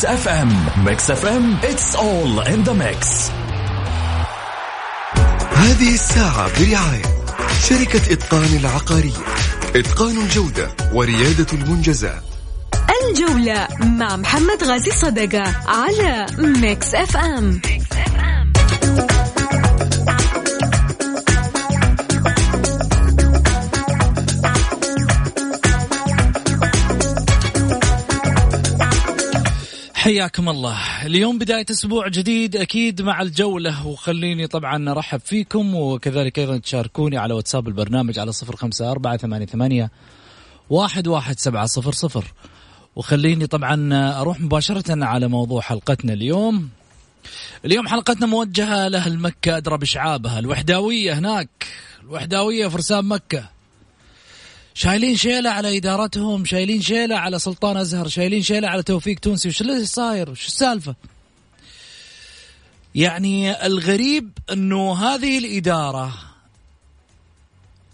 ميكس اف ام ميكس اف ام it's all in the mix. هذه الساعة برعاية شركة إتقان العقارية. إتقان الجودة وريادة المنجزات. الجولة مع محمد غازي صدقة على ميكس اف ام حياكم الله. اليوم بداية أسبوع جديد أكيد مع الجولة وخليني طبعا أرحب فيكم وكذلك أيضا تشاركوني على واتساب البرنامج على صفر خمسة أربعة ثمانية, ثمانية واحد, واحد سبعة صفر صفر. وخليني طبعا أروح مباشرة على موضوع حلقتنا اليوم. اليوم حلقتنا موجهة لأهل مكة أدرى بشعابها. الوحداوية هناك الوحداوية فرسان مكة. شايلين شيلة على إدارتهم شايلين شيلة على سلطان أزهر شايلين شيلة على توفيق تونسي. وش اللي صاير؟ وش السالفة؟ يعني الغريب أنه هذه الإدارة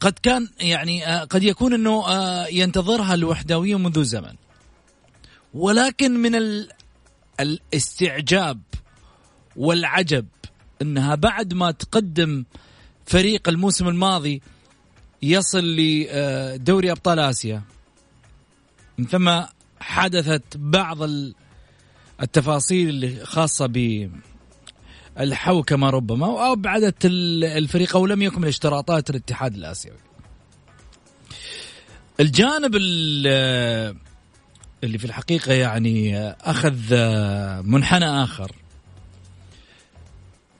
قد كان يعني آه، قد يكون أنه آه، ينتظرها الوحدوية منذ زمن. ولكن من ال- الاستعجاب والعجب أنها بعد ما تقدم فريق الموسم الماضي يصل لدوري أبطال آسيا من ثم حدثت بعض ال- التفاصيل اللي خاصة ب الحوكمه ربما وابعدت ال- الفريق أو لم يكمل اشتراطات الاتحاد الآسيوي. الجانب ال- اللي في الحقيقة يعني أخذ منحنى آخر.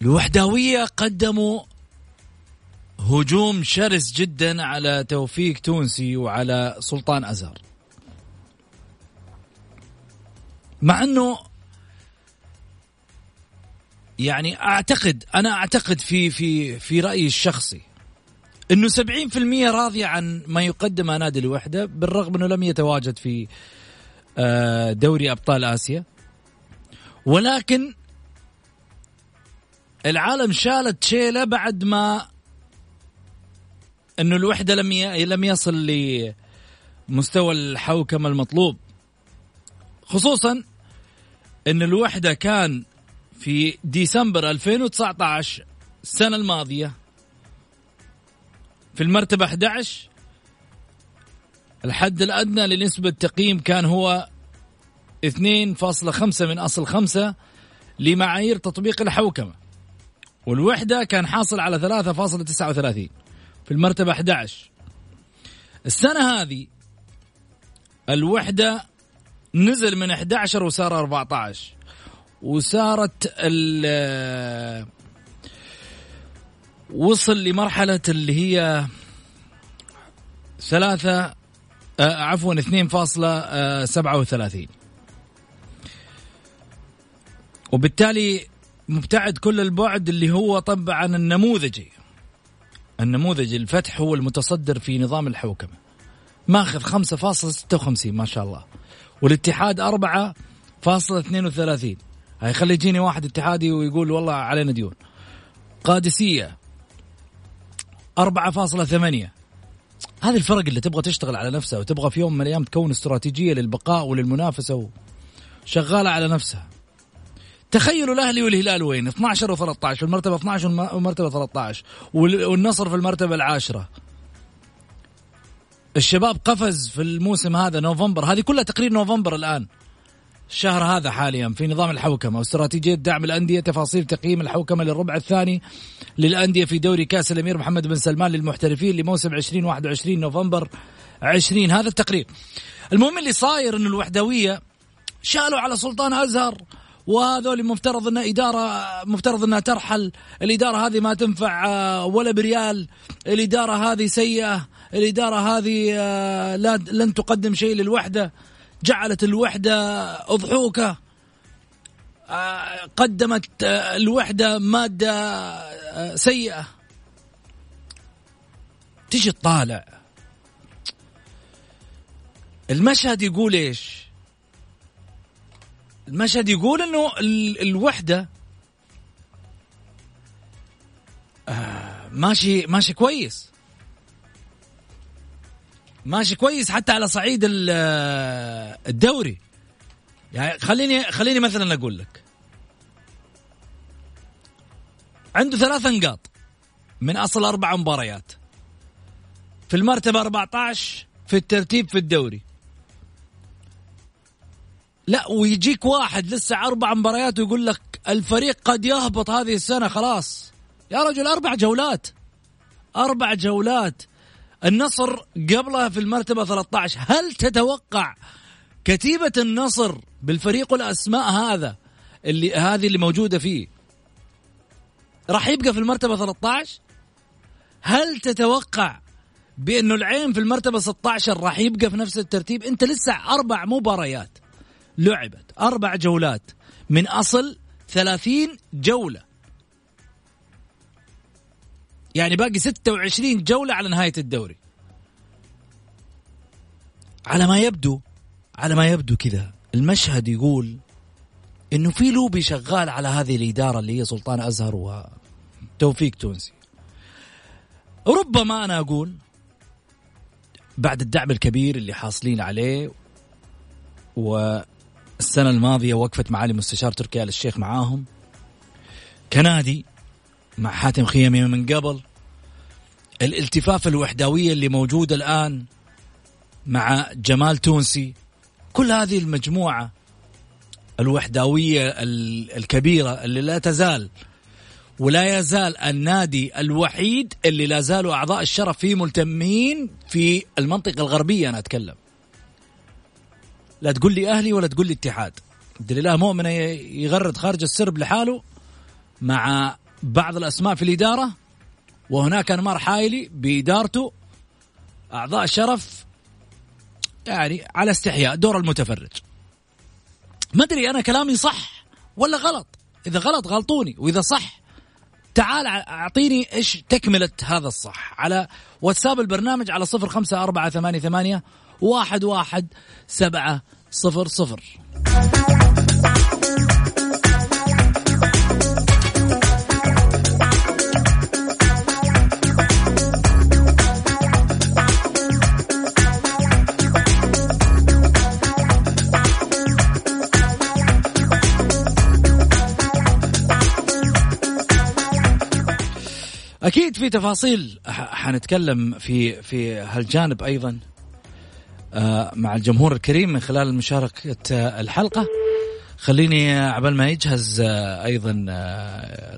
الوحداوية قدموا هجوم شرس جدا على توفيق تونسي وعلى سلطان أزهر. مع إنه يعني أعتقد أنا أعتقد في في في رأيي الشخصي إنه 70% راضيه عن ما يقدمه نادي الوحدة بالرغم إنه لم يتواجد في آه، دوري أبطال آسيا. ولكن العالم شالت شيله بعد ما إنه الوحدة لم ي... لم يصل لمستوى الحوكمة المطلوب. خصوصا إن الوحدة كان في ديسمبر 2019 السنة الماضية. في المرتبة 11 الحد الأدنى لنسبة التقييم كان هو 2.5 من أصل 5 لمعايير تطبيق الحوكمة. والوحدة كان حاصل على 3.39 في المرتبة 11 السنة هذه الوحدة نزل من 11 وصار 14 وصارت ال وصل لمرحلة اللي هي ثلاثة آه، عفوا 2.37 وبالتالي مبتعد كل البعد اللي هو طبعا النموذجي. النموذج الفتح هو المتصدر في نظام الحوكمة. ماخذ 5.56 ما شاء الله. والاتحاد 4.32 هاي خلي يجيني واحد اتحادي ويقول والله علينا ديون. قادسية 4.8 هذه الفرق اللي تبغى تشتغل على نفسها وتبغى في يوم من الأيام تكون استراتيجية للبقاء وللمنافسة وشغالة على نفسها. تخيلوا الأهلي والهلال وين؟ 12 و13 في المرتبه 12 والمرتبة 13 وال- والنصر في المرتبة العاشرة. الشباب قفز في الموسم هذا نوفمبر هذه كلها تقرير نوفمبر الآن. الشهر هذا حاليا في نظام الحوكمة واستراتيجية دعم الأندية تفاصيل تقييم الحوكمة للربع الثاني للأندية في دوري كأس الأمير محمد بن سلمان للمحترفين لموسم 2021 نوفمبر 20 هذا التقرير. المهم اللي صاير انه الوحدوية شالوا على سلطان أزهر. وهذول مفترض إنها إدارة مفترض إنها ترحل، الإدارة هذه ما تنفع آه، ولا بريال، الإدارة هذه سيئة، الإدارة هذه آه، لا لن تقدم شيء للوحدة، جعلت الوحدة أضحوكة. آه، قدمت الوحدة مادة سيئة. تيجي تطالع. المشهد يقول إيش؟ المشهد يقول إنه الوحدة آه ماشي ماشي كويس. ماشي كويس حتى على صعيد آه، الدوري. يعني خليني خليني مثلا أقول لك. عنده ثلاث نقاط من أصل أربع مباريات. في المرتبة 14 في الترتيب في الدوري. لا ويجيك واحد لسه أربع مباريات ويقول لك الفريق قد يهبط هذه السنة خلاص. يا رجل أربع جولات. أربع جولات. النصر قبلها في المرتبة 13 هل تتوقع كتيبة النصر بالفريق والاسماء هذا اللي هذه اللي موجودة فيه راح يبقى في المرتبة 13 هل تتوقع بأنه العين في المرتبة 16 راح يبقى في نفس الترتيب؟ أنت لسه أربع مباريات. لعبت أربع جولات من أصل ثلاثين جولة. يعني باقي ستة وعشرين جولة على نهاية الدوري. على ما يبدو على ما يبدو كذا المشهد يقول إنه في لوبي شغال على هذه الإدارة اللي هي سلطان أزهر وتوفيق تونسي. ربما أنا أقول بعد الدعم الكبير اللي حاصلين عليه و السنة الماضية وقفت معالي مستشار تركي آل الشيخ معاهم. كنادي مع حاتم خيمي من قبل. الالتفاف الوحدوية اللي موجودة الآن مع جمال تونسي. كل هذه المجموعة الوحدوية الكبيرة اللي لا تزال ولا يزال النادي الوحيد اللي لا زالوا أعضاء الشرف فيه ملتمين في المنطقة الغربية أنا أتكلم. لا تقول لي أهلي ولا تقول لي اتحاد. عبد الإله مؤمن يغرد خارج السرب لحاله مع بعض الأسماء في الإدارة وهناك أنمار حايلي بإدارته أعضاء شرف يعني على استحياء دور المتفرج. ما أدري أنا كلامي صح ولا غلط. إذا غلط غلطوني وإذا صح تعال أعطيني إيش تكملة هذا الصح. على واتساب البرنامج على صفر خمسة أربعة ثمانية ثمانية واحد واحد سبعة صفر صفر. أكيد في تفاصيل حنتكلم في في هالجانب أيضا. مع الجمهور الكريم من خلال مشاركة آه، الحلقة. خليني آه، عبال ما يجهز أيضا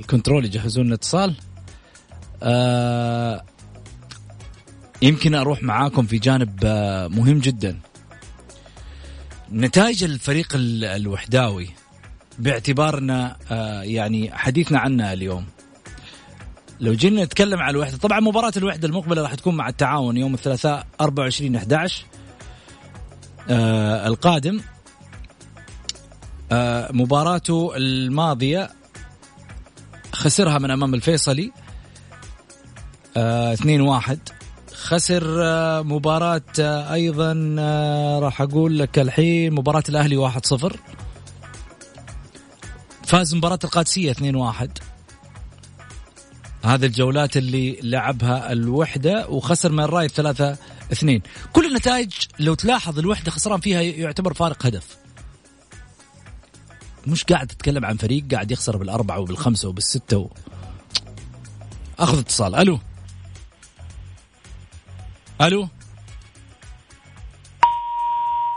الكنترول يجهزون الاتصال يمكن أروح معاكم في جانب مهم جدا. نتائج الفريق الوحداوي باعتبارنا يعني حديثنا عنها اليوم. لو جينا نتكلم على الوحدة طبعا مباراة الوحدة المقبلة راح تكون مع التعاون يوم الثلاثاء 24 11 آه القادم آه مباراته الماضية خسرها من أمام الفيصلي آه 2-1 خسر آه مباراة آه أيضا آه راح أقول لك الحين مباراة الأهلي 1-0 فاز مباراة القادسية 2-1 هذه الجولات اللي لعبها الوحدة وخسر من الراي ثلاثة اثنين. كل النتائج لو تلاحظ الوحدة خسران فيها يعتبر فارق هدف. مش قاعد تتكلم عن فريق قاعد يخسر بالأربعة وبالخمسة وبالستة و... أخذ اتصال. ألو؟ ألو؟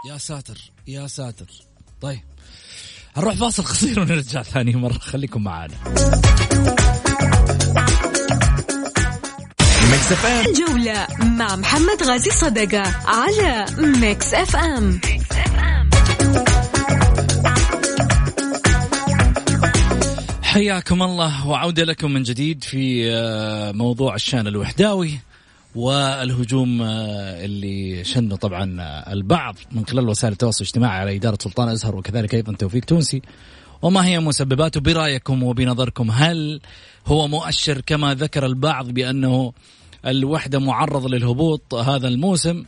يا ساتر يا ساتر. طيب. هنروح فاصل قصير ونرجع ثاني مرة. خليكم معانا. ميكس اف ام الجولة مع محمد غازي صدقة على ميكس اف ام حياكم الله وعودة لكم من جديد في آه، موضوع الشان الوحداوي والهجوم آه، اللي شنه طبعا آه، البعض من خلال وسائل التواصل الاجتماعي على إدارة سلطان أزهر وكذلك أيضا توفيق تونسي. وما هي مسبباته برأيكم وبنظركم؟ هل هو مؤشر كما ذكر البعض بأنه الوحدة معرض للهبوط هذا الموسم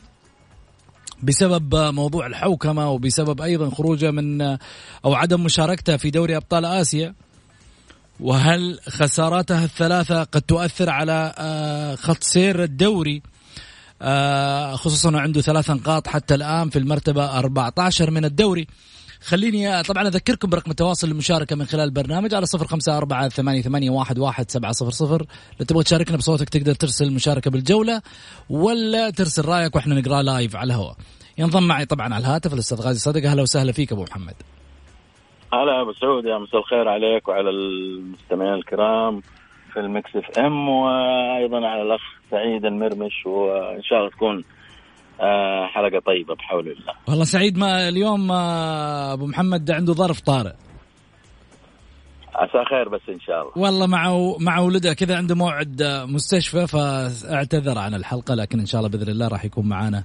بسبب موضوع الحوكمة وبسبب أيضا خروجه من أو عدم مشاركته في دوري أبطال آسيا. وهل خساراتها الثلاثة قد تؤثر على آه، خط سير الدوري؟ آه، خصوصا عنده ثلاث نقاط حتى الآن في المرتبة 14 من الدوري. خليني طبعا أذكركم برقم التواصل للمشاركة من خلال البرنامج على صفر خمسة أربعة ثمانية, ثمانية واحد, واحد سبعة صفر صفر. لو تبغى تشاركنا بصوتك تقدر ترسل مشاركة بالجولة ولا ترسل رأيك وإحنا نقرأ لايف على الهواء. ينضم معي طبعا على الهاتف الأستاذ غازي صدقة. أهلا وسهلا فيك أبو محمد. هلا أبو سعود يا مساء الخير عليك وعلى المستمعين الكرام في المكس إف إم وأيضا على الأخ سعيد المرمش وإن شاء الله تكون حلقة طيبة بحول الله. والله سعيد ما اليوم آه، أبو محمد عنده ظرف طارئ. عسى خير بس إن شاء الله. والله مع مع ولده كذا عنده موعد آه، مستشفى فأعتذر عن الحلقة لكن إن شاء الله بإذن الله راح يكون معانا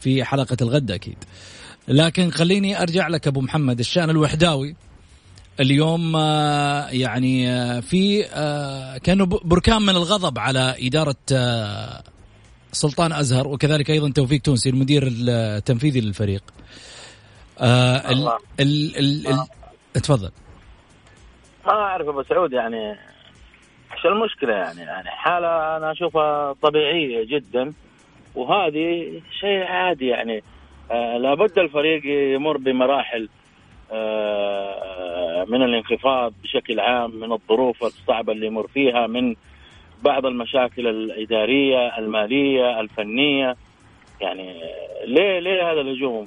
في حلقة الغد أكيد. لكن خليني أرجع لك أبو محمد الشأن الوحداوي. اليوم آه، يعني آه، في آه، كانوا بركان من الغضب على إدارة آه، سلطان أزهر وكذلك أيضا توفيق تونسي المدير التنفيذي للفريق. آه، ال الله. ال ال ال تفضل. ما أعرف أبو سعود يعني إيش المشكلة؟ يعني يعني حالة أنا أشوفها طبيعية جدا وهذه شيء عادي يعني. آه لابد الفريق يمر بمراحل آه من الانخفاض بشكل عام من الظروف الصعبة اللي يمر فيها من بعض المشاكل الإدارية المالية الفنية. يعني ليه ليه هذا الهجوم؟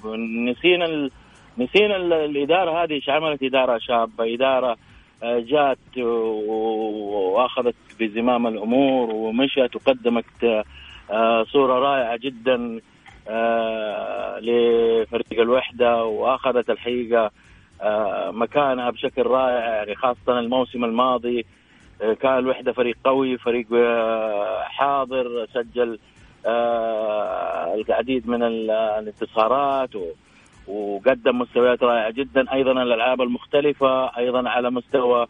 نسينا. نسينا ال- الإدارة هذه إيش عملت؟ إدارة شابة إدارة آه، جات وأخذت بزمام الأمور ومشت وقدمت آه، صورة رائعة جدا آه، لفريق الوحدة وأخذت الحقيقة مكانها بشكل رائع يعني خاصة الموسم الماضي. كان الوحدة فريق قوي فريق آه، حاضر سجل آه، العديد من ال- الانتصارات وقدم مستويات رائعة جدا أيضا الألعاب المختلفة أيضا على مستوى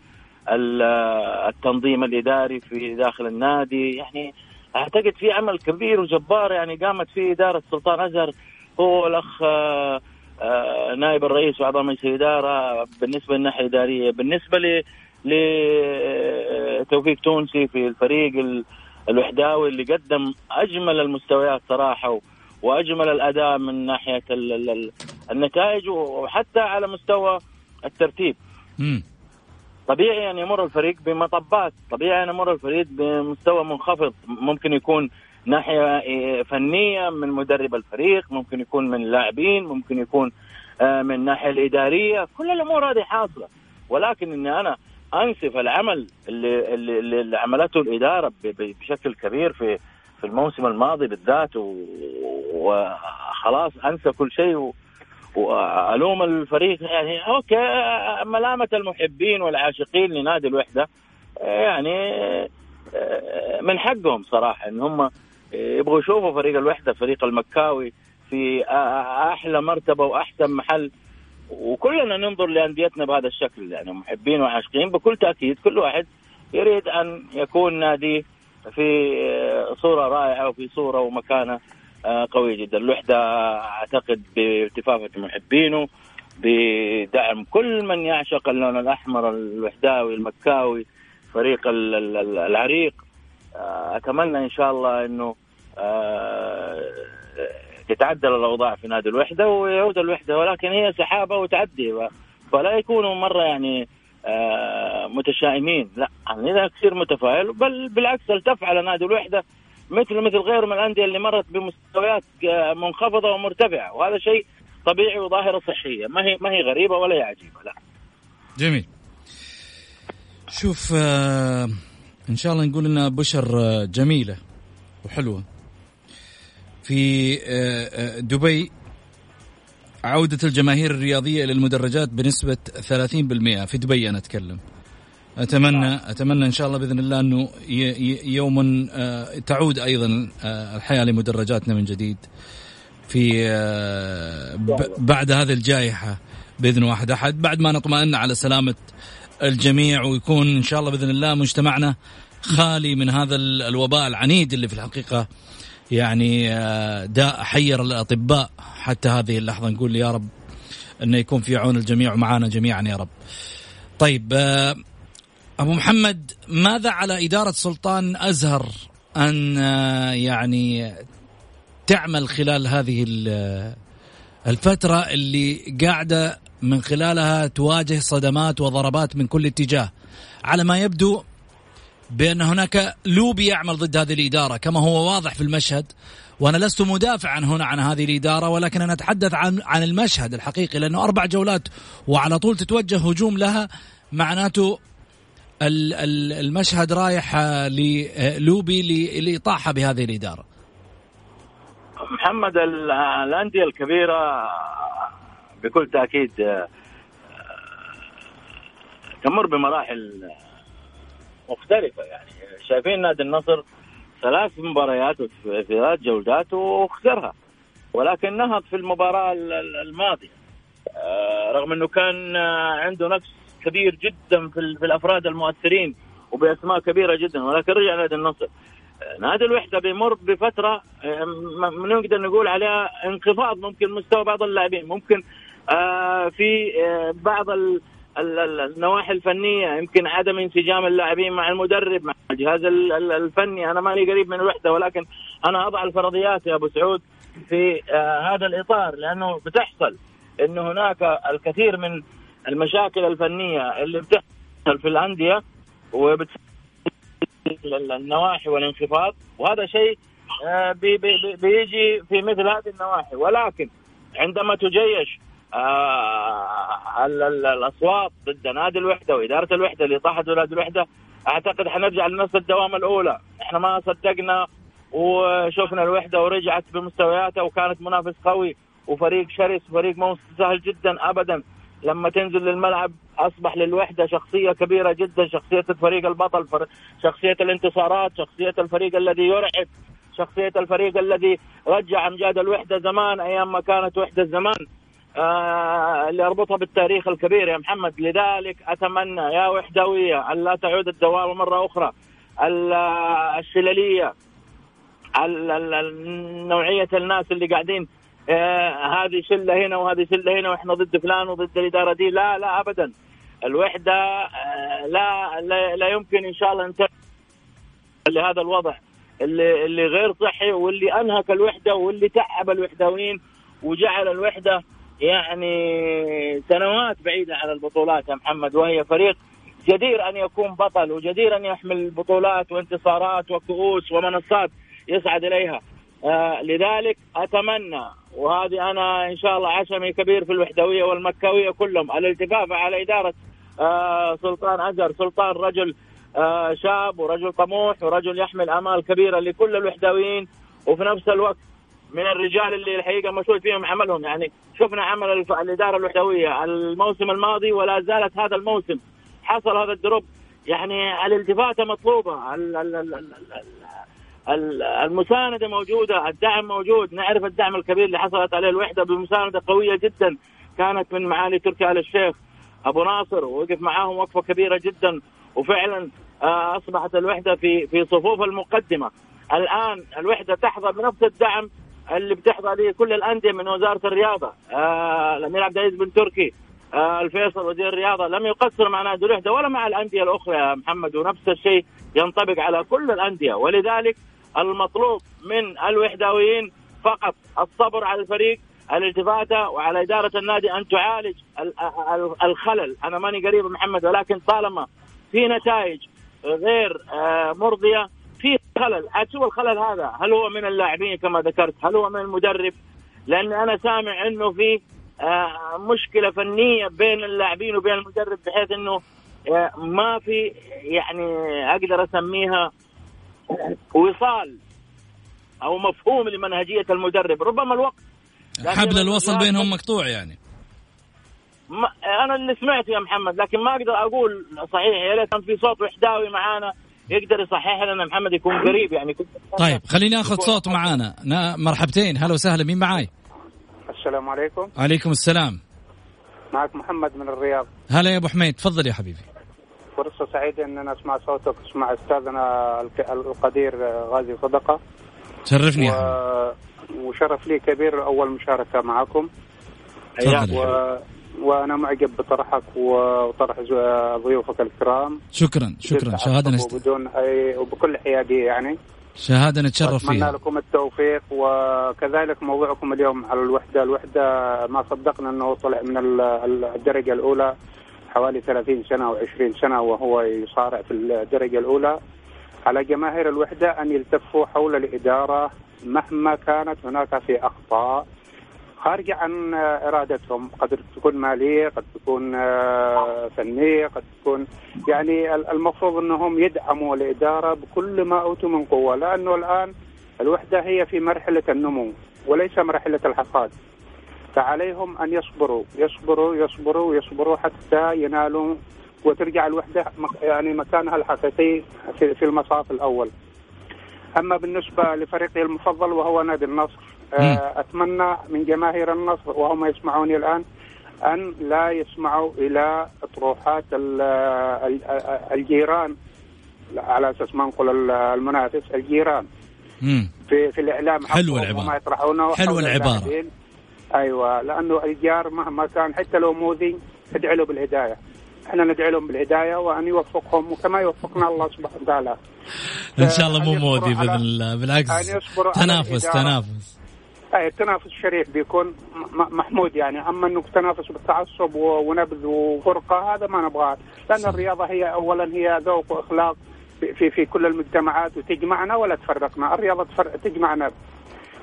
ال- التنظيم الإداري في داخل النادي. يعني أعتقد في عمل كبير وجبار يعني قامت فيه إدارة سلطان أزهر هو الاخ آه، آه، نائب الرئيس واعضاء مجلس الإدارة بالنسبة للناحية الإدارية. بالنسبة لتوفيق تونسي في الفريق ال- الوحداوي اللي قدم أجمل المستويات صراحة وأجمل الأداء من ناحية ال- ال- ال- النتائج وحتى على مستوى الترتيب. مم. طبيعي أن يمر الفريق بمطبات طبيعي أن يمر الفريق بمستوى منخفض. ممكن يكون ناحية إيه، فنية من مدرب الفريق ممكن يكون من اللاعبين ممكن يكون آه، من الناحيه الإدارية. كل الأمور هذه حاصلة. ولكن إني أنا انسف العمل اللي اللي, اللي عملته الإدارة بشكل كبير في في الموسم الماضي بالذات وخلاص أنسى كل شيء وألوم الفريق. يعني أوكي ملامة المحبين والعاشقين لنادي الوحدة يعني من حقهم صراحة إن هم يبغوا يشوفوا فريق الوحدة فريق المكاوي في أحلى مرتبة وأحسن محل وكلنا ننظر لأنديتنا بهذا الشكل يعني محبين وعاشقين بكل تأكيد كل واحد يريد أن يكون ناديه في آه، صورة رائعة وفي صورة ومكانة آه، قوية جدا. الوحدة أعتقد بالتفافه محبينه بدعم كل من يعشق اللون الأحمر الوحداوي المكاوي فريق ال- ال- ال- العريق. آه، أتمنى إن شاء الله إنه تتعدل الأوضاع في نادي الوحدة ويعود الوحدة ولكن هي سحابة وتعدي فلا يكونوا مرة يعني آه، متشائمين. لا يعني إذا كثير متفائل بل بالعكس التف على نادي الوحدة مثل مثل غيره من الأندية اللي مرت بمستويات آه، منخفضة ومرتفعة وهذا شيء طبيعي وظاهرة صحية. ما هي ما هي غريبة ولا هي عجيبة لا. جميل. شوف آه إن شاء الله نقول إنها بشر جميلة وحلوة. في آه، آه، دبي. عودة الجماهير الرياضية إلى المدرجات بنسبة 30% في دبي أنا أتكلم. أتمنى أتمنى إن شاء الله بإذن الله أنه يوما تعود أيضا الحياة لمدرجاتنا من جديد. في بعد هذه الجائحة بإذن واحد أحد. بعد ما نطمئن على سلامة الجميع ويكون إن شاء الله بإذن الله مجتمعنا خالي من هذا الوباء العنيد اللي في الحقيقة يعني آه، داء حير الأطباء حتى هذه اللحظة نقول يا رب انه يكون في عون الجميع ومعانا جميعا يا رب. طيب آه، أبو محمد ماذا على إدارة سلطان أزهر أن آه، يعني تعمل خلال هذه الفترة اللي قاعدة من خلالها تواجه صدمات وضربات من كل اتجاه على ما يبدو بأن هناك لوبي يعمل ضد هذه الإدارة كما هو واضح في المشهد وأنا لست مدافعا هنا عن هذه الإدارة ولكن أنا أتحدث عن عن المشهد الحقيقي لأنه أربع جولات وعلى طول تتوجه هجوم لها معناته المشهد رايح للوبي لإطاحة بهذه الإدارة. محمد الأندية الكبيرة بكل تأكيد آه، تمر بمراحل مختلفة يعني. شايفين نادي النصر ثلاث مباريات في ثلاث جولات وخسرها ولكن نهض في المباراة الماضية. آه، رغم إنه كان آه، عنده نقص كبير جدا في الأفراد المؤثرين وبأسماء كبيرة جدا ولكن رجع نادي النصر. نادي الوحدة بيمر بفترة نقدر نقول عليها انخفاض ممكن مستوى بعض اللاعبين. ممكن آه، في آه، بعض النواحي الفنية يمكن عدم انسجام اللاعبين مع المدرب مع الجهاز الفني. أنا ماني قريب من الوحدة ولكن أنا اضع الفرضيات يا أبو سعود في آه، هذا الإطار لأنه بتحصل إنه هناك الكثير من المشاكل الفنية اللي بتحصل في الأندية وبتسبب النواحي والانخفاض. وهذا شيء بيجي في مثل هذه النواحي. ولكن عندما تجيش آه الأصوات ضد نادي الوحدة وإدارة الوحدة اللي طاحت ولاد الوحدة. أعتقد حنرجع لنفس الدوام الأولى. إحنا ما صدقنا وشفنا الوحدة ورجعت بمستوياتها وكانت منافس قوي وفريق شرس وفريق مو سهل جدا ابدا. لما تنزل للملعب أصبح للوحدة شخصية كبيرة جدا شخصية الفريق البطل شخصية الانتصارات شخصية الفريق الذي يرعب شخصية الفريق الذي رجع أمجاد الوحدة زمان أيام ما كانت وحدة زمان. آه اللي اربطها بالتاريخ الكبير يا محمد. لذلك أتمنى يا وحدويه أن لا تعود الدوامه مرة أخرى. الشللية نوعية الناس اللي قاعدين آه هذه شلة هنا وهذه شلة هنا وإحنا ضد فلان وضد الإدارة دي. لا لا ابدا. الوحدة آه لا, لا لا يمكن إن شاء الله ننتهي لهذا الوضع اللي اللي غير صحي واللي أنهك الوحدة واللي تعب الوحدويين وجعل الوحدة يعني سنوات بعيدة عن البطولات يا محمد وهي فريق جدير أن يكون بطل وجدير أن يحمل بطولات وانتصارات وكؤوس ومنصات يصعد إليها. آه لذلك أتمنى وهذه أنا إن شاء الله عشمي كبير في الوحدوية والمكاوية كلهم الالتفاف على إدارة آه سلطان أزهر سلطان رجل آه شاب ورجل طموح ورجل يحمل آمال كبيرة لكل الوحدويين وفي نفس الوقت من الرجال اللي الحقيقة مسؤول فيهم عملهم. يعني شفنا عمل الإدارة الوحدوية الموسم الماضي ولا زالت هذا الموسم. حصل هذا الدروب. يعني الالتفاتة مطلوبة. المساندة موجودة. الدعم موجود. نعرف الدعم الكبير اللي حصلت عليه. الوحدة بمساندة قوية جدا. كانت من معالي تركي آل الشيخ أبو ناصر. ووقف معاهم وقفة كبيرة جدا. وفعلا آه، أصبحت الوحدة في في صفوف المقدمة. الآن الوحدة تحظى بنفس الدعم اللي بتحظى به كل الأندية من وزارة الرياضة. آه الأمير عبد العزيز بن تركي آه الفيصل وزير الرياضة لم يقصر مع نادي الوحده ولا مع الأندية الأخرى يا محمد ونفس الشيء ينطبق على كل الأندية. ولذلك المطلوب من الوحداويين فقط الصبر على الفريق الالتفاتة وعلى إدارة النادي أن تعالج الخلل. أنا ماني قريب محمد ولكن طالما في نتائج غير آه، مرضية في خلل. شوف الخلل هذا. هل هو من اللاعبين كما ذكرت؟ هل هو من المدرب؟ لأن أنا سامع إنه في آه، مشكلة فنية بين اللاعبين وبين المدرب بحيث إنه آه، ما في يعني أقدر أسميها وصال أو مفهوم لمنهجية المدرب. ربما الوقت حبل الوصل اللاعب- بينهم مقطوع يعني. ما أنا اللي سمعته يا محمد لكن ما أقدر أقول صحيح. يا ريت كان في صوت وحداوي معانا. يقدر يصحح لنا محمد يكون قريب يعني. كنت طيب خلينا ناخذ صوت معانا. نا- مرحبتين. هلا وسهلا. مين معاي؟ السلام عليكم. عليكم السلام. معك محمد من الرياض. هلا يا أبو حميد. تفضل يا حبيبي. فرصة سعيدة أن أنا أسمع صوتك أسمع أستاذنا الك- القدير غازي صدقة. شرفني يا و... حبيبي. وشرف لي كبير أول مشاركة معكم. تفضل يا و... وأنا معجب بطرحك وطرح ضيوفك الكرام. شكرا شكرا. بدون شهادة نشت... وبدون أي وبكل حيادية يعني. شهادة نتشرف فيها. لكم التوفيق وكذلك موضوعكم اليوم على الوحدة. الوحدة ما صدقنا أنه طلع من ال- ال- الدرجة الأولى حوالي 30 سنة أو 20 سنة وهو يصارع في الدرجة الأولى. على جماهير الوحدة أن يلتفوا حول الإدارة مهما كانت هناك في أخطاء. خارجة عن إرادتهم. قد تكون مالية قد تكون آه، فنية قد تكون يعني ال- المفروض أنهم يدعموا الإدارة بكل ما أوتوا من قوة لأنه الآن الوحدة هي في مرحلة النمو وليس مرحلة الحصاد فعليهم أن يصبروا يصبروا يصبروا يصبروا حتى ينالوا وترجع الوحدة يعني مكانها الحقيقي في المصاف الأول. أما بالنسبة لفريقي المفضل وهو نادي النصر آه، أتمنى من جماهير النصر وهم يسمعوني الآن أن لا يسمعوا إلى أطروحات ال- ال- الجيران على أساس ما نقول ال- المنافس الجيران. في في الإعلام حلوة حقهم العبارة. وما يطرحونه العبارة. اللاعبين. أيوه لأنه الجار مهما كان حتى لو مؤذي ادعي له بالهداية إحنا ندعي لهم بالهداية وأن يوفقهم وكما يوفقنا الله سبحانه وتعالى. إن شاء الله مو يصبروا مؤذي على- باذن الله بالعكس تنافس. تنافس. أي التنافس الشريف بيكون محمود يعني. أما إنه تنافس بالتعصب ونبذ وفرقة هذا ما نبغاه. لأن. الرياضة هي اولا هي ذوق وأخلاق في- في في كل المجتمعات وتجمعنا ولا تفرقنا. الرياضة تفرق تجمعنا.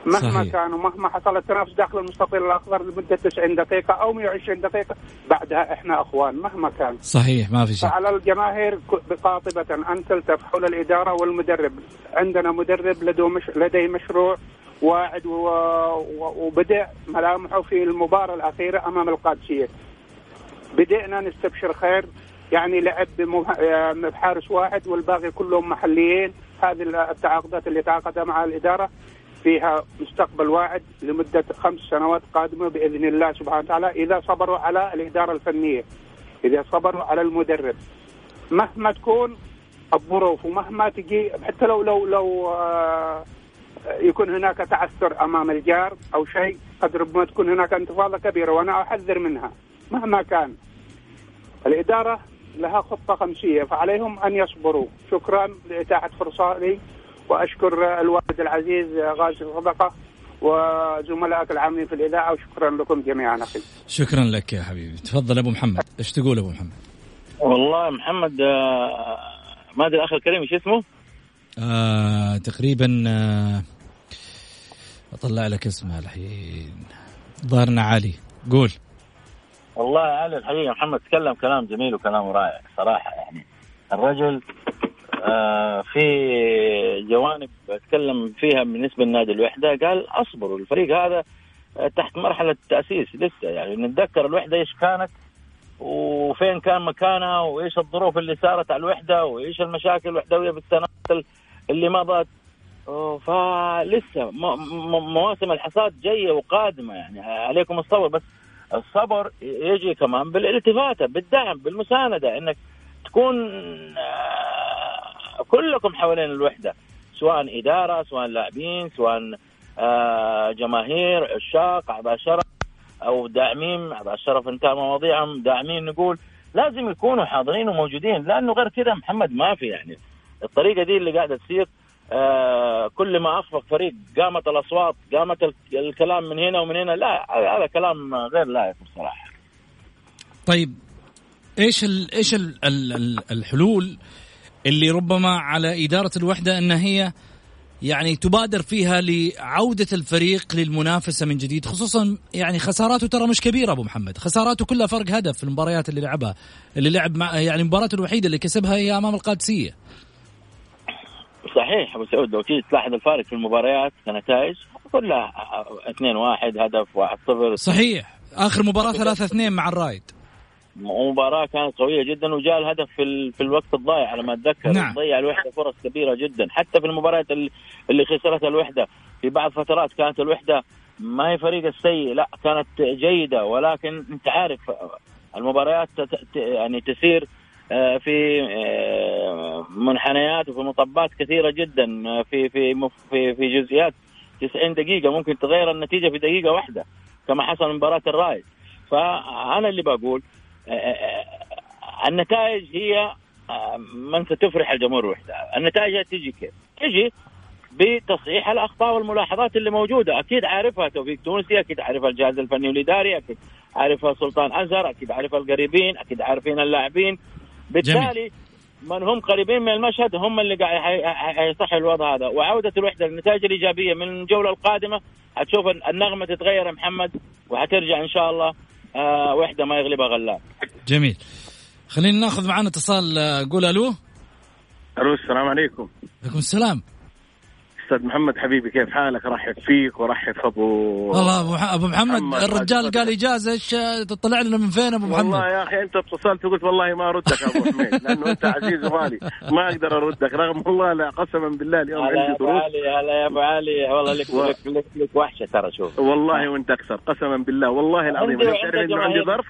مهما صحيح. كان ومهما حصل التنافس داخل المستطيل الاخضر لمدة 90 دقيقة أو 120 دقيقة بعدها إحنا أخوان مهما كان. صحيح ما في شك. فعلى الجماهير قاطبة أن تلتف حول الإدارة والمدرب. عندنا مدرب لديه, مش... لديه مشروع واعد و... و... وبدأ ملامحه في المباراة الأخيرة أمام القادسية. بدأنا نستبشر خير يعني لعب بمه... آه، بحارس واحد والباقي كلهم محليين. هذه التعاقدات اللي تعاقدها مع الإدارة. فيها مستقبل واعد لمدة خمس سنوات قادمة بإذن الله سبحانه وتعالى إذا صبروا على الإدارة الفنية إذا صبروا على المدرب. مهما تكون الظروف ومهما تجي حتى لو لو لو آه، يكون هناك تعثر أمام الجار أو شيء قد ربما تكون هناك انتفاضة كبيرة وأنا أحذر منها. مهما كان الإدارة لها خطة خمسية فعليهم أن يصبروا. شكرا لإتاحة فرصة لي. وأشكر الوالد العزيز غازي صدقه وزملائك العاملين في الإذاعة وشكرا لكم جميعا أخي. شكرا لك يا حبيبي. تفضل أبو محمد. إيش تقول أبو محمد؟ والله محمد آه، ما أدري الاخ الكريم إيش اسمه؟ آه تقريبا آه أطلع لك اسمه الحين. ظهرنا علي. قول. والله علي الحقيقة محمد تكلم كلام جميل وكلام رائع صراحة يعني. الرجل في جوانب أتكلم فيها بالنسبة لنادي الوحدة قال أصبروا الفريق هذا آه، تحت مرحلة تأسيس لسه يعني نتذكر الوحدة إيش كانت وفين كان مكانها وإيش الظروف اللي صارت على الوحدة وإيش المشاكل الوحدوية بالسنوات ال- اللي مضت. فلسه مواسم الحصاد جاية وقادمة يعني عليكم الصبر بس الصبر يجي كمان بالالتفاته بالدعم بالمساندة إنك تكون آه، كلكم حوالين الوحدة سواء إدارة سواء لاعبين سواء آه، جماهير عشاق أعضاء شرف أو داعمين أعضاء الشرف انتهى مواضيعهم داعمين نقول لازم يكونوا حاضرين وموجودين لأنه غير كذا محمد ما في يعني. الطريقة دي اللي قاعدة تصير آه كل ما اخفق فريق قامت الأصوات قامت ال- الكلام من هنا ومن هنا لا هذا كلام غير لائق بصراحة. طيب إيش ال إيش ال الحلول اللي ربما على إدارة الوحدة أن هي يعني تبادر فيها لعودة الفريق للمنافسة من جديد خصوصا يعني خساراته ترى مش كبيرة أبو محمد. خساراته كلها فرق هدف في المباريات اللي لعبها اللي لعب مع يعني المباراة الوحيدة اللي كسبها هي أمام القادسية. صحيح أبو سعود لو تيجي تلاحظ الفارق في المباريات كنتائج كلها 2 1 هدف 1 0 صحيح. آخر مباراة 3 2 مع الرايد. مباراة كانت قوية جدا وجاء الهدف في, ال... في الوقت الضايع على ما أتذكر. نعم. ضيع الوحدة فرص كبيرة جدا. حتى في المباريات ال- اللي خسرتها الوحدة في بعض فترات كانت الوحدة ما هي فريق السيء لا كانت جيدة. ولكن أنت عارف المباريات ت... ت... يعني تسير آه، في آه، منحنيات وفي مطبات كثيرة جدا آه، في في في في جزئيات 90 دقيقة. ممكن تغير النتيجة في دقيقة واحدة كما حصل في مباراة الرايد فأنا اللي بقول النتائج هي آه، من ستفرح الجمهور وحدها النتائج تجي كيف؟ تجي بتصحيح الأخطاء والملاحظات اللي موجودة. أكيد عارفها توفيق تونسي أكيد عارفها الجهاز الفني والإداري أكيد عارفها سلطان أزهر أكيد عارفها القريبين أكيد عارفين اللاعبين. بالتالي من هم قريبين من المشهد هم اللي قاعد حي- حي- حيصحوا الوضع هذا. وعودة الوحدة للنتائج الإيجابية من الجولة القادمة. حتشوف النغمة تتغير محمد وحترجع إن شاء الله آه وحدة ما يغلبها غلاب. جميل. خلينا ناخذ معنا اتصال آه، قول ألو. ألو السلام عليكم. عليكم السلام. أستاذ محمد حبيبي كيف حالك؟ رحب فيك ورحب في ابو والله أبو ح- أبو محمد, محمد الرجال قال إجازة إيش تطلع لنا من فين أبو محمد؟ والله يا أخي أنت اتصلت وقلت والله ما أردك يا أبو حميد لأنه أنت عزيز وغالي ما أقدر أردك رغم والله لا قسما بالله اليوم هلا يا عندي أبو ظروف علي هلا يا أبو علي والله لك و- لك, لك, لك وحشة ترى شوف. والله وأنت أكثر قسما بالله والله العظيم عندي أنا تعرف إنه عندي ظرف؟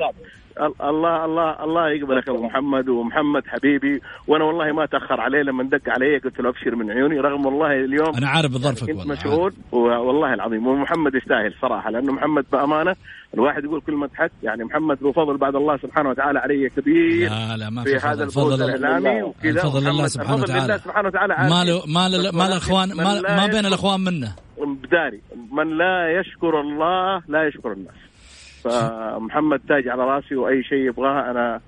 الله الله الله يقبلك أبو محمد ومحمد حبيبي. وأنا والله ما تأخر عليه لما دق علي قلت له أبشر من عيوني رغم والله اليوم أنا عارف بظرفك كنت والله مشغول والله العظيم. ومحمد يستاهل صراحة لأنه محمد بأمانة الواحد يقول كلمة حق يعني محمد له فضل بعد الله سبحانه وتعالى عليه كبير. لا لا ما في في هذا فضل الفوز فضل الإعلامي وكذا. الفضل لله محمد- سبحانه الفضل وتعالى. سبحانه وتعالى. ما له ما له ما من ما, ما بين الأخوان منه بداري من لا يشكر الله لا يشكر الناس. فمحمد تاج على راسي وأي شيء يبغاه أنا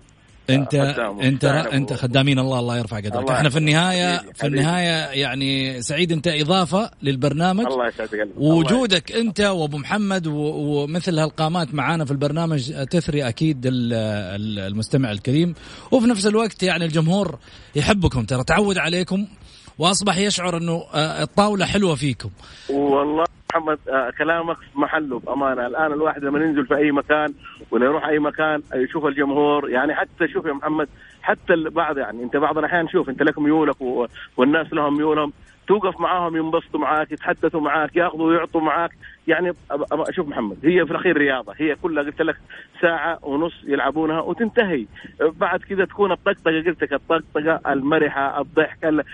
انت خدامه. أنت أنت خدامين الله الله يرفع قدرك. الله إحنا في. النهايه حبيبي، في. النهاية يعني سعيد أنت إضافة للبرنامج. الله يسعد قلبك الله وجودك أنت وأبو محمد ومثل هالقامات معانا في البرنامج تثري أكيد ال- ال- المستمع الكريم. وفي نفس الوقت يعني الجمهور يحبكم ترى تعود عليكم وأصبح يشعر إنه آه، الطاولة حلوة فيكم. والله محمد آه، كلامك في محله بأمانة. الآن الواحد لما ينزل في أي مكان ولا يروح أي مكان يشوف الجمهور يعني حتى شوف يا محمد حتى البعض يعني أنت بعض الأحيان شوف أنت لك ميولك والناس لهم ميولهم. توقف معاهم ينبسطوا معاك يتحدثوا معاك ياخذوا ويعطوا معاك. يعني شوف محمد هي في الأخير رياضة هي كلها قلت لك ساعة ونص يلعبونها وتنتهي. بعد كذا تكون الطقطقة قلت لك الطقطقة المرحة الضحك ال-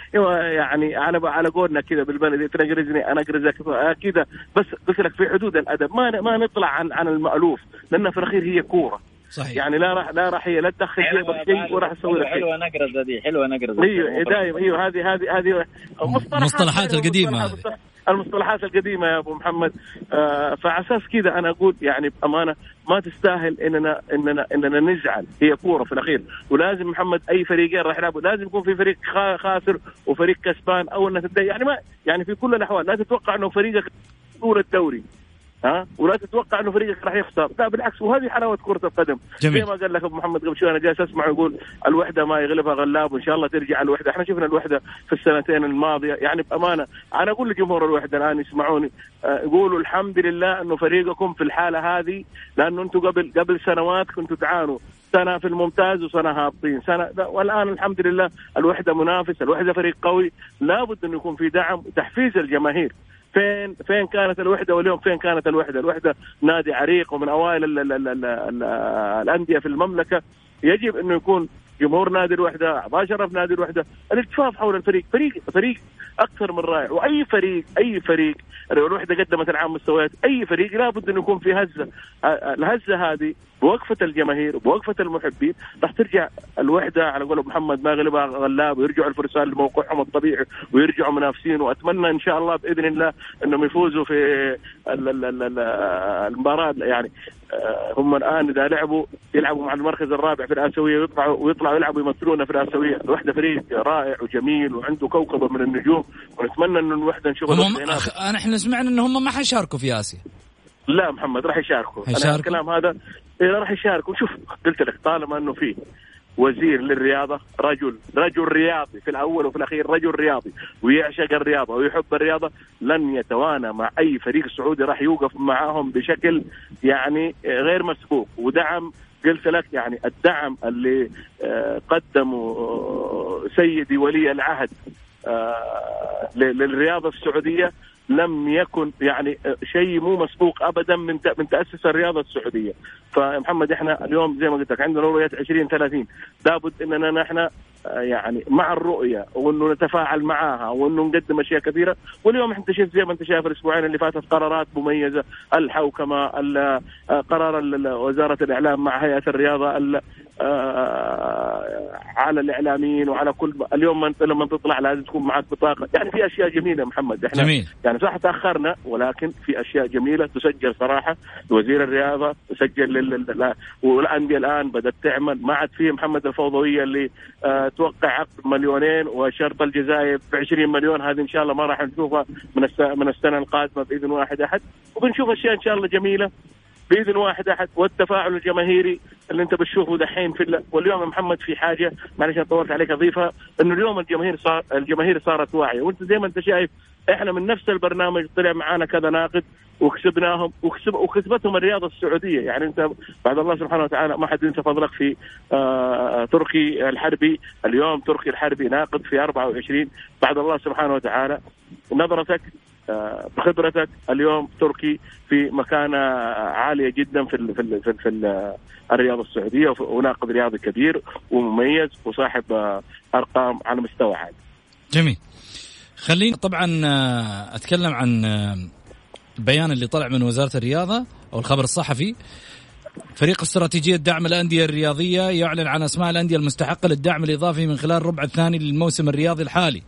يعني على على قولنا كذا بالبلدي تنقرزني أنا اقرزك كذا. بس قلت لك في حدود الأدب ما ما نطلع عن عن المألوف لأن في الأخير هي كورة. صحيح. يعني لا راح لا راح هي لا تدخل جيبك شيء وراح تسوي لك شيء. حلوة نقرزه دي حلوة نقرزه أيوه دايما أيوه هذه هذه هذه مصطلحات مصطلحات أيوة، القديمة مصطلحات- المصطلحات القديمة يا أبو محمد. آه فعلى أساس كذا أنا أقول يعني بأمانة ما تستاهل اننا اننا إننا نزعل. هي كورة في الأخير. ولازم محمد أي فريقين راح يلعبوا لازم يكون في فريق خا- خاسر وفريق كسبان أو إنه تبدا يعني ما يعني في كل الأحوال لا تتوقع إنه فريقك طول الدوري. ها؟ ولا تتوقع إنه فريقك راح يخسر. لا بالعكس وهذه حلاوة كرة القدم. جميل. زي ما قال لك أبو محمد قبل شوي أنا جالس أسمع يقول الوحدة ما يغلبها غلاب وإن شاء الله ترجع الوحدة. إحنا شفنا الوحدة في السنتين الماضية. يعني بأمانة أنا أقول لجمهور الوحدة الآن يسمعوني آه، يقولوا الحمد لله إنه فريقكم في الحالة هذه لأنه أنتم قبل قبل سنوات كنتوا تعانوا. سنة في الممتاز وسنة هابطين. سنة لا، والآن الحمد لله الوحدة منافس الوحدة فريق قوي. لابد انه يكون في دعم وتحفيز الجماهير. فين فين كانت الوحدة واليوم فين كانت الوحدة؟ الوحدة نادي عريق ومن أوائل ال ال ال ال ال الأندية في المملكة يجب إنه يكون جمهور نادي الوحدة، اعضاء شرف نادي الوحدة، الالتفاف حول الفريق، فريق فريق أكثر من رائع، وأي فريق أي فريق لو الوحده قدمت العام مستويات، أي فريق لابد انه يكون في هزة، آه، الهزة هذه بوقفة الجماهير وبوقفه المحبين راح ترجع الوحدة على قول محمد ما غلبها غلاب ويرجعوا الفرسان لموقعهم الطبيعي ويرجعوا منافسين. وأتمنى إن شاء الله بإذن الله إنهم يفوزوا في ال- ال- ال- ال- المباراة. يعني آه، هم الآن إذا لعبوا يلعبوا مع المركز الرابع في الآسيوية ويطلعوا ويطلعوا يلعبوا يمثلونا في الآسيوية، الوحدة فريق رائع وجميل وعنده كوكبة من النجوم ونتمنى انه الوحدة نشوفها هم. أخ- إحنا سمعنا إن هم ما حيشاركوا في آسيا لا محمد راح يشاركوا؟ أنا الكلام هذا إيه راح يشاركوا شوف قلت لك طالما إنه فيه وزير للرياضة رجل رجل رياضي في الأول وفي الأخير رجل رياضي ويعشق الرياضة ويحب الرياضة لن يتوانى مع أي فريق سعودي راح يوقف معاهم بشكل يعني غير مسبوق. ودعم قلت لك يعني الدعم اللي آه، قدمه آه، سيدي ولي العهد آه، للرياضة السعودية لم يكن يعني شيء مو مسبوق ابدا من من تأسس الرياضة السعودية. فمحمد إحنا اليوم زي ما قلت لك عندنا رؤيه 2030 لابد إننا نحن يعني مع الرؤية وإنه نتفاعل معاها وإنه نقدم أشياء كثيره واليوم انت شفت زي ما أنت شايف الأسبوعين اللي فاتت قرارات مميزة الحوكمه ال- آه، قرار وزارة الإعلام مع هيئة الرياضة ال- آه، على الإعلاميين وعلى كل اليوم من- لما تطلع لازم تكون معك بطاقة. يعني في أشياء جميلة محمد إحنا جميل. يعني صح تأخرنا ولكن في أشياء جميلة تسجل صراحة. وزير الرياضة تسجل لل... لل- لا- والأندية الآن بدأت تعمل. ما عاد في محمد الفوضوية اللي آه توقع عقد مليونين وشرط الجزائر ب 20 مليون. هذه إن شاء الله ما راح نشوفها من. من السنة القادمة بإذن واحد أحد. وبنشوف أشياء إن شاء الله جميلة بإذن واحد أحد. والتفاعل الجماهيري اللي أنت بتشوفه دحين في ال- واليوم يا محمد في حاجة. معلش طولت عليك أضيفها. إنه اليوم الجماهير صار الجماهير صارت واعية. وأنت زي ما أنت شايف إحنا من نفس البرنامج طلع معانا كذا ناقد. وكسبناهم وكسب وكسبتهم الرياضه السعودية. يعني أنت بعد الله سبحانه وتعالى ما حد ينسى فضلك في آه تركي الحربي. اليوم تركي الحربي ناقد في 24 بعد الله سبحانه وتعالى نظرتك آه، بخبرتك اليوم تركي في مكانة عالية جدا في ال في ال في, ال في ال الرياضه السعودية. وف- وناقد رياضي كبير ومميز وصاحب آه، أرقام على مستوى عالي. جميل. خليني طبعا آه، أتكلم عن آه، البيان اللي طلع من وزارة الرياضة أو الخبر الصحفي. فريق استراتيجية دعم الأندية الرياضية يعلن عن أسماء الأندية المستحقة للدعم الإضافي من خلال الربع الثاني للموسم الرياضي الحالي.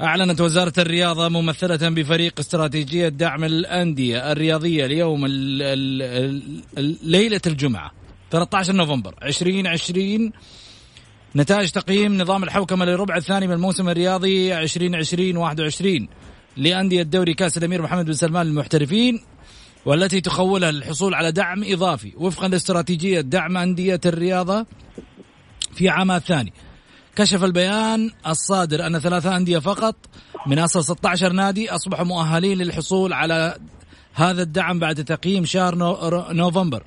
أعلنت وزارة الرياضة ممثلة بفريق استراتيجية دعم الأندية الرياضية اليوم ال ال ال ليلة الجمعة 13 نوفمبر 2020 نتائج تقييم نظام الحوكمة للربع الثاني من الموسم الرياضي 2020 21 لأندية دوري كأس الأمير محمد بن سلمان للمحترفين والتي تخولها للحصول على دعم إضافي وفقا لاستراتيجية دعم أندية الرياضة في عامها الثاني. كشف البيان الصادر أن ثلاثة أندية فقط من أصل 16 نادي أصبحوا مؤهلين للحصول على هذا الدعم بعد تقييم شهر نو- نوفمبر.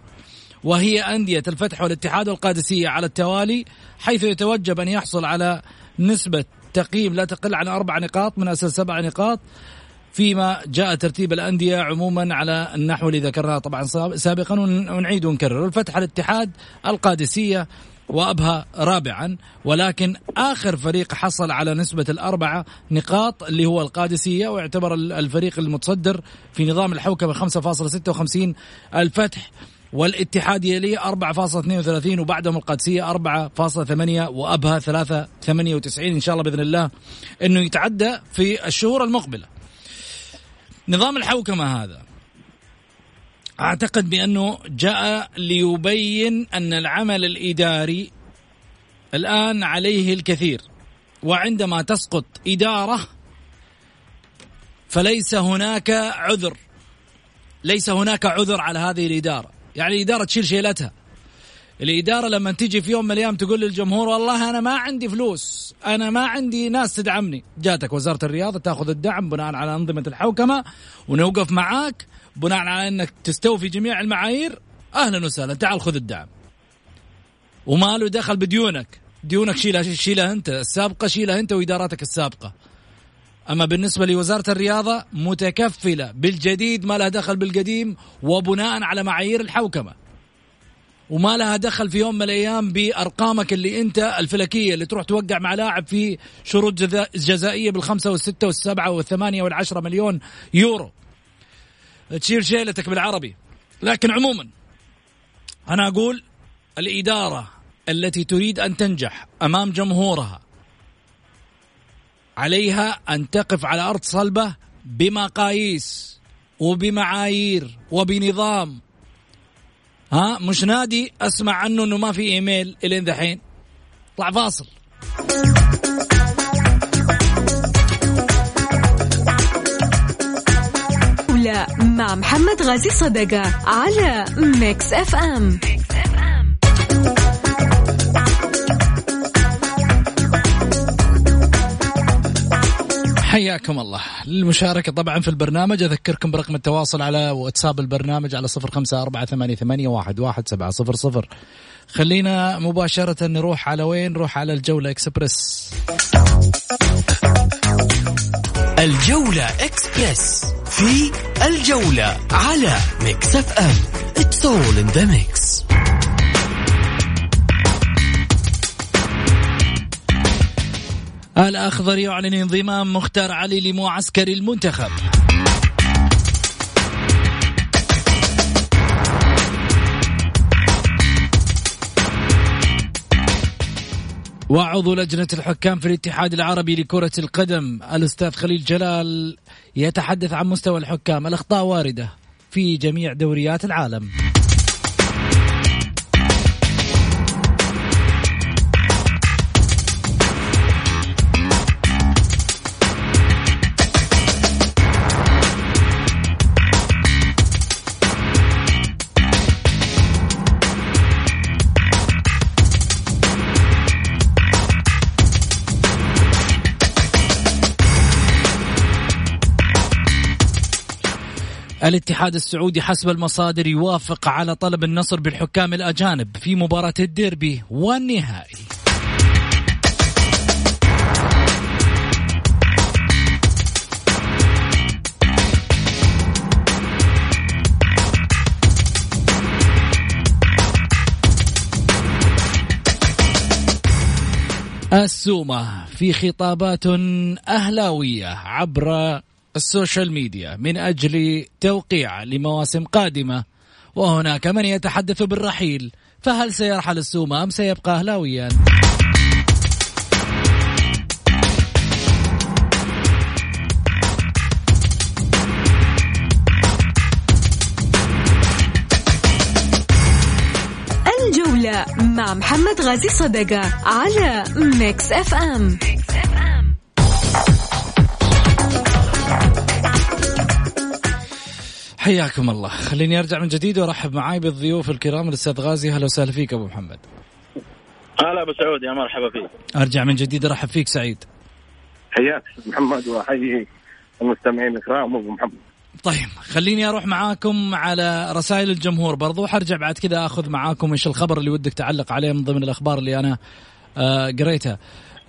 وهي أندية الفتح والاتحاد والقادسية على التوالي حيث يتوجب أن يحصل على نسبة تقييم لا تقل عن أربع نقاط من أصل سبع نقاط فيما جاء ترتيب الأندية عموما على النحو اللي ذكرناه طبعا ساب- سابقا ون- ونعيد ونكرر. الفتح الاتحاد القادسية وأبها رابعا ولكن آخر فريق حصل على نسبة الأربعة نقاط اللي هو القادسية ويعتبر ال- الفريق المتصدر في نظام الحوكمة 5.56 الفتح. والاتحاد يليه 4.32 وبعدهم القادسية 4.8 وأبها 3.98 إن شاء الله بإذن الله أنه يتعدى في الشهور المقبلة. نظام الحوكمة هذا أعتقد بأنه جاء ليبين أن العمل الإداري الآن عليه الكثير وعندما تسقط إدارة فليس هناك عذر ليس هناك عذر على هذه الإدارة. يعني الإدارة تشيل شيلتها. الإدارة لما تيجي في يوم من الأيام تقول للجمهور والله أنا ما عندي فلوس أنا ما عندي ناس تدعمني. جاتك وزارة الرياضة تأخذ الدعم بناء على أنظمة الحوكمة ونوقف معاك بناء على أنك تستوفي جميع المعايير. أهلا وسهلا تعال خذ الدعم. وما له دخل بديونك. ديونك شيلها شيلها أنت السابقة شيلها أنت وإداراتك السابقة. أما بالنسبة لوزارة الرياضة متكفلة بالجديد ما لها دخل بالقديم وبناء على معايير الحوكمة. وما لها دخل في يوم من الأيام بأرقامك اللي أنت الفلكية اللي تروح توقع مع لاعب في شروط جزا- جزائية بالخمسة والستة والسبعة والثمانية والعشرة مليون يورو. تشيل شيلتك بالعربي. لكن عموما أنا أقول الإدارة التي تريد أن تنجح أمام جمهورها عليها أن تقف على أرض صلبة بمقاييس وبمعايير وبنظام. ها مش نادي أسمع عنه إنه ما في إيميل الين دحين. طلع فاصل. الجولة مع محمد غازي صدقة على ميكس أف أم. حياكم الله. للمشاركة طبعا في البرنامج أذكركم برقم التواصل على واتساب البرنامج على صفر خمسة أربعة ثمانية, واحد, واحد سبعة صفر صفر. خلينا مباشرة نروح على وين؟ نروح على الجولة إكسبرس الجولة إكسبرس في الجولة على Mix FM. It's all in the mix. الأخضر يعلن انضمام مختار علي لمعسكر المنتخب. وعضو لجنة الحكام في الاتحاد العربي لكرة القدم الأستاذ خليل جلال يتحدث عن مستوى الحكام الأخطاء واردة في جميع دوريات العالم. الاتحاد السعودي حسب المصادر يوافق على طلب النصر بالحكام الأجانب في مباراة الديربي والنهائي. السومة في خطابات أهلاوية عبر ال social media من أجل توقيع لمواسم قادمة. وهناك من يتحدث بالرحيل فهل سيرحل السومة أم سيبقى أهلاويا؟ الجولة مع محمد غازي صدقة على Mix FM حياكم الله. خليني أرجع من جديد وأرحب معاي بالضيوف الكرام الأستاذ غازي. أهلا وسهلا فيك أبو محمد. هلا أبو سعود يا مرحبا فيك. أرجع من جديد ارحب فيك سعيد. حياك محمد وأحيي المستمعين الكرام أبو محمد. طيب خليني أروح معاكم على رسائل الجمهور. برضو حرجع بعد كذا أخذ معاكم إيش الخبر اللي ودك تعلق عليه من ضمن الأخبار اللي أنا آه قريتها.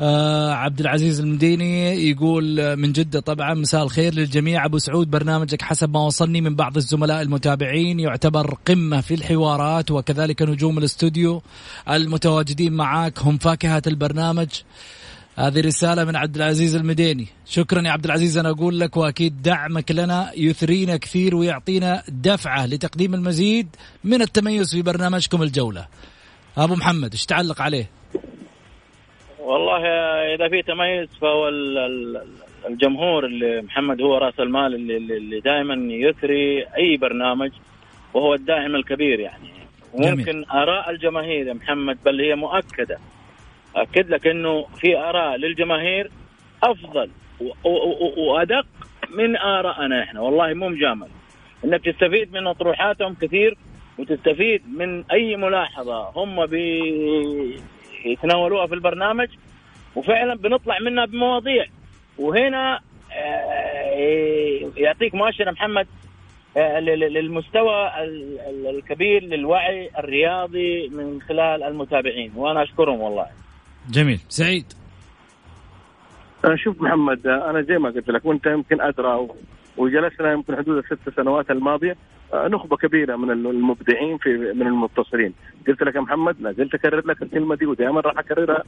آه عبد العزيز المديني يقول من جدة طبعا مساء الخير للجميع. أبو سعود برنامجك حسب ما وصلني من بعض الزملاء المتابعين. يعتبر قمة في الحوارات وكذلك نجوم الاستوديو المتواجدين معاك. هم فاكهة البرنامج. هذه رسالة من عبد العزيز المديني. شكرا يا عبد العزيز أنا أقول لك وأكيد دعمك لنا يثرينا كثير ويعطينا دفعة لتقديم المزيد من التميز في برنامجكم الجولة. أبو محمد إيش تعلق عليه؟ والله إذا في تميز فهو ال- ال- الجمهور اللي محمد هو رأس المال اللي, اللي دائما يثري أي برنامج وهو الداعم الكبير يعني. وممكن آراء الجماهير يا محمد بل هي مؤكدة. أكد لك إنه في آراء للجماهير أفضل وأدق من ارائنا إحنا. والله مو مجامل. إنك تستفيد من اطروحاتهم كثير وتستفيد من أي ملاحظة هم بيتناولوها في البرنامج وفعلا بنطلع منها بمواضيع. وهنا آه، يعطيك مؤشر محمد آه، لل- للمستوى ال- ال- الكبير للوعي الرياضي من خلال المتابعين. وأنا أشكرهم والله. جميل. سعيد. آه، شوف محمد أنا زي ما قلت لك وأنت يمكن أدرى وجلسنا يمكن حدود الست سنوات الماضية آه، نخبة كبيرة من المبدعين في من المتصلين. قلت لك يا محمد لا زلت أكرر لك الكلمة دي ودائما راح أكررها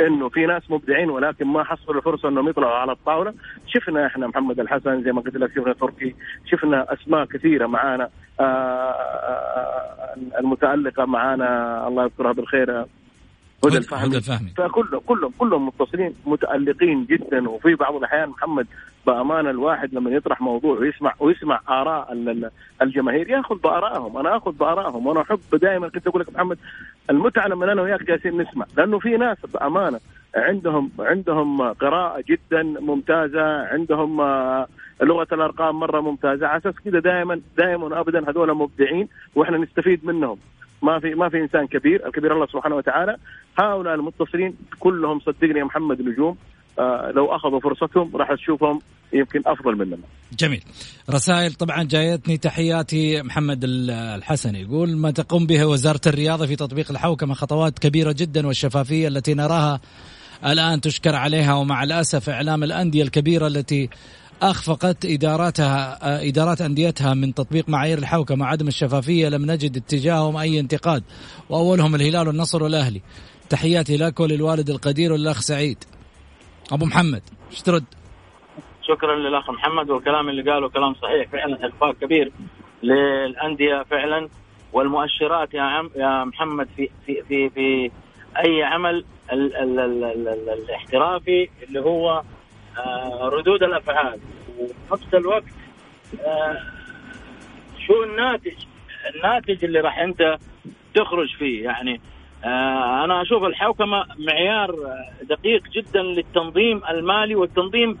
إنه في ناس مبدعين ولكن ما حصلوا الفرصة إنهم يطلعوا على الطاولة. شفنا إحنا محمد الحسن زي ما قلت لك شفنا تركي شفنا أسماء كثيرة معانا آه، آه، المتألقة معانا الله يذكرها بالخير هدى الفهمي هدى الفهمي. فكلهم كلهم كلهم متصلين متألقين جدا. وفي بعض الأحيان محمد بامانه الواحد لما يطرح موضوع ويسمع ويسمع آراء ال- ال- الجماهير يأخذ بآرائهم. أنا أخذ بآرائهم وأنا أحب دائما كنت أقول لك محمد المتعة لما أنا وياك جالسين نسمع. لأنه في ناس بأمانة عندهم عندهم قراءة جدا ممتازة عندهم آه، لغة الأرقام مرة ممتازة. على أساس كذا دائما دائما ابدا هذول مبدعين وإحنا نستفيد منهم. ما في ما في إنسان كبير الكبير الله سبحانه وتعالى. هؤلاء المتصلين كلهم صدقني يا محمد نجوم لو أخذوا فرصتهم راح تشوفهم يمكن أفضل مننا. جميل. رسائل طبعا جايتني تحياتي محمد ال- الحسن يقول ما تقوم به وزارة الرياضة في تطبيق الحوكمة خطوات كبيرة جدا والشفافية التي نراها الآن تشكر عليها ومع الأسف إعلام الأندية الكبيرة التي أخفقت إداراتها آه، إدارات أنديتها من تطبيق معايير الحوكمة وعدم الشفافية لم نجد اتجاههم أي انتقاد وأولهم الهلال والنصر والأهلي. تحياتي لك وللوالد القدير والأخ سعيد. أبو محمد إيش ترد؟ شكرا للأخ محمد والكلام اللي قاله كلام صحيح فعلا اخفاق كبير للأندية فعلا والمؤشرات يا عم يا محمد في في في, في أي عمل ال ال ال ال ال الاحترافي اللي هو آه ردود الأفعال وفي الوقت آه شو الناتج الناتج اللي راح أنت تخرج فيه يعني أنا أشوف الحوكمة معيار آه، دقيق جدا للتنظيم المالي والتنظيم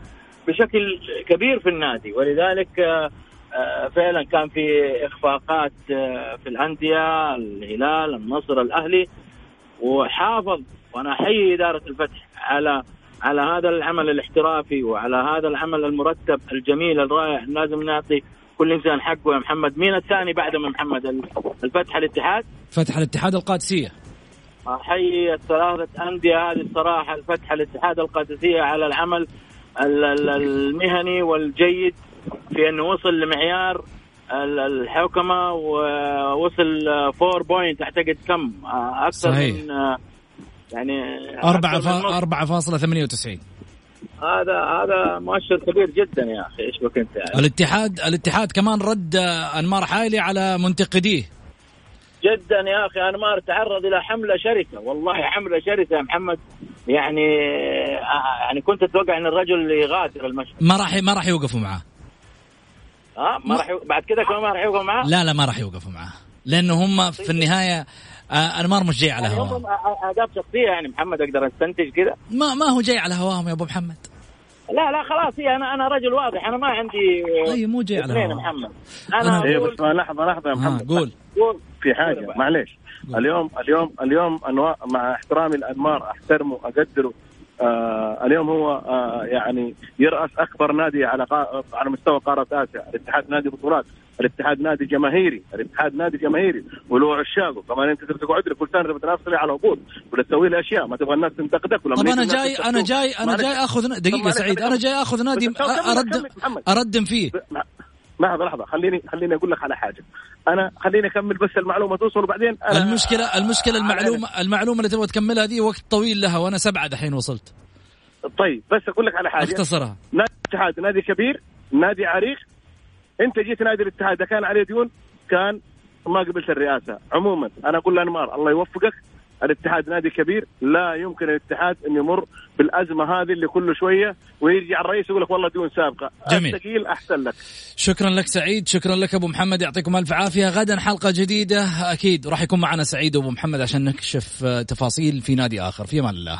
بشكل كبير في النادي. ولذلك آه، آه، فعلا كان في إخفاقات آه، في الأندية الهلال النصر الأهلي وحافظ وأنا أحيي إدارة الفتح على على هذا العمل الاحترافي وعلى هذا العمل المرتب الجميل الرائع لازم نعطي كل إنسان حقه يا محمد. مين الثاني بعد من محمد؟ الفتح الاتحاد؟ فتح الاتحاد القادسية. أحيي الثلاثة أندية هذه الصراحة الفتح الاتحاد القادسية على العمل ال- ال- المهني والجيد في إنه وصل لمعيار ال- الحوكمه ووصل 4 بوينت أعتقد كم أكثر صحيح. من يعني أربعة أكثر من فا... نص. أربعة فاصلة ثمانية وتسعين هذا هذا مؤشر كبير جدا يا أخي إيش بك أنت يعني. الاتحاد الاتحاد كمان رد أنمار حايلي على منتقديه جدا يا أخي انمار تعرض إلى حملة شرسة. والله حملة شرسة يا محمد. يعني آه، يعني كنت أتوقع إن الرجل يغادر المشهد. ما راح ما راح يوقفوا معاه ها ما راح يو- بعد كده كمان ما راح يوقف معاه لا لا ما راح يوقفوا معاه لأنه هم في النهاية آه، أنمار مش جاي على يعني هواهم. هم اهداف شخصية يعني محمد أقدر أستنتج كده ما ما هو جاي على هواهم يا أبو محمد. لا لا خلاص هي أنا أنا رجل واضح أنا ما عندي طيب مو جاي على اثنين هواهم. محمد. أنا- أنا إيه أقول بس لحظة لحظة يا محمد. قول. قول. في حاجة معليش اليوم اليوم اليوم أنواع مع احترامي لانمار أحترمه اقدره آه اليوم هو آه يعني يرأس أكبر نادي على. على مستوى قارة آسيا، الاتحاد نادي بطولات، الاتحاد نادي جماهيري، الاتحاد نادي جماهيري وله عشاقه، كمان أنت تقعد لي كل سنة تبغى تنافس على هبوط ولا تسوي لي أشياء ما تبغى الناس تنتقدك ولا طب أنا جاي أنا. جاي أنا. جاي آخذ دقيقة سعيد أنا جاي آخذ نادي بس كمل- كمل- أرد كمل محمد. اردم فيه لحظه لحظه خليني خليني أقول لك على حاجة أنا خليني أكمل بس المعلومة توصل وبعدين أنا المشكلة المشكلة أنا- المعلومه المعلومة اللي تبغى تكملها دي وقت طويل لها وأنا سبعة دحين وصلت. طيب بس أقول لك على حاجة. اختصرها. نادي الاتحاد نادي كبير نادي عريق. أنت جيت نادي الاتحاد كان عليه ديون كان ما قبلت الرئاسة. عموما أنا أقول لأنمار الله يوفقك. الاتحاد نادي كبير لا يمكن الاتحاد أن يمر بالأزمة هذه اللي كل شوية ويرجع الرئيس يقول لك والله ديون سابقة. جميل. الثقيل أحسن لك. شكرا لك سعيد شكرا لك أبو محمد يعطيكم ألف عافية. غدا حلقة جديدة أكيد راح يكون معنا سعيد وأبو محمد عشان نكشف آه، تفاصيل في نادي آخر. في أمان الله.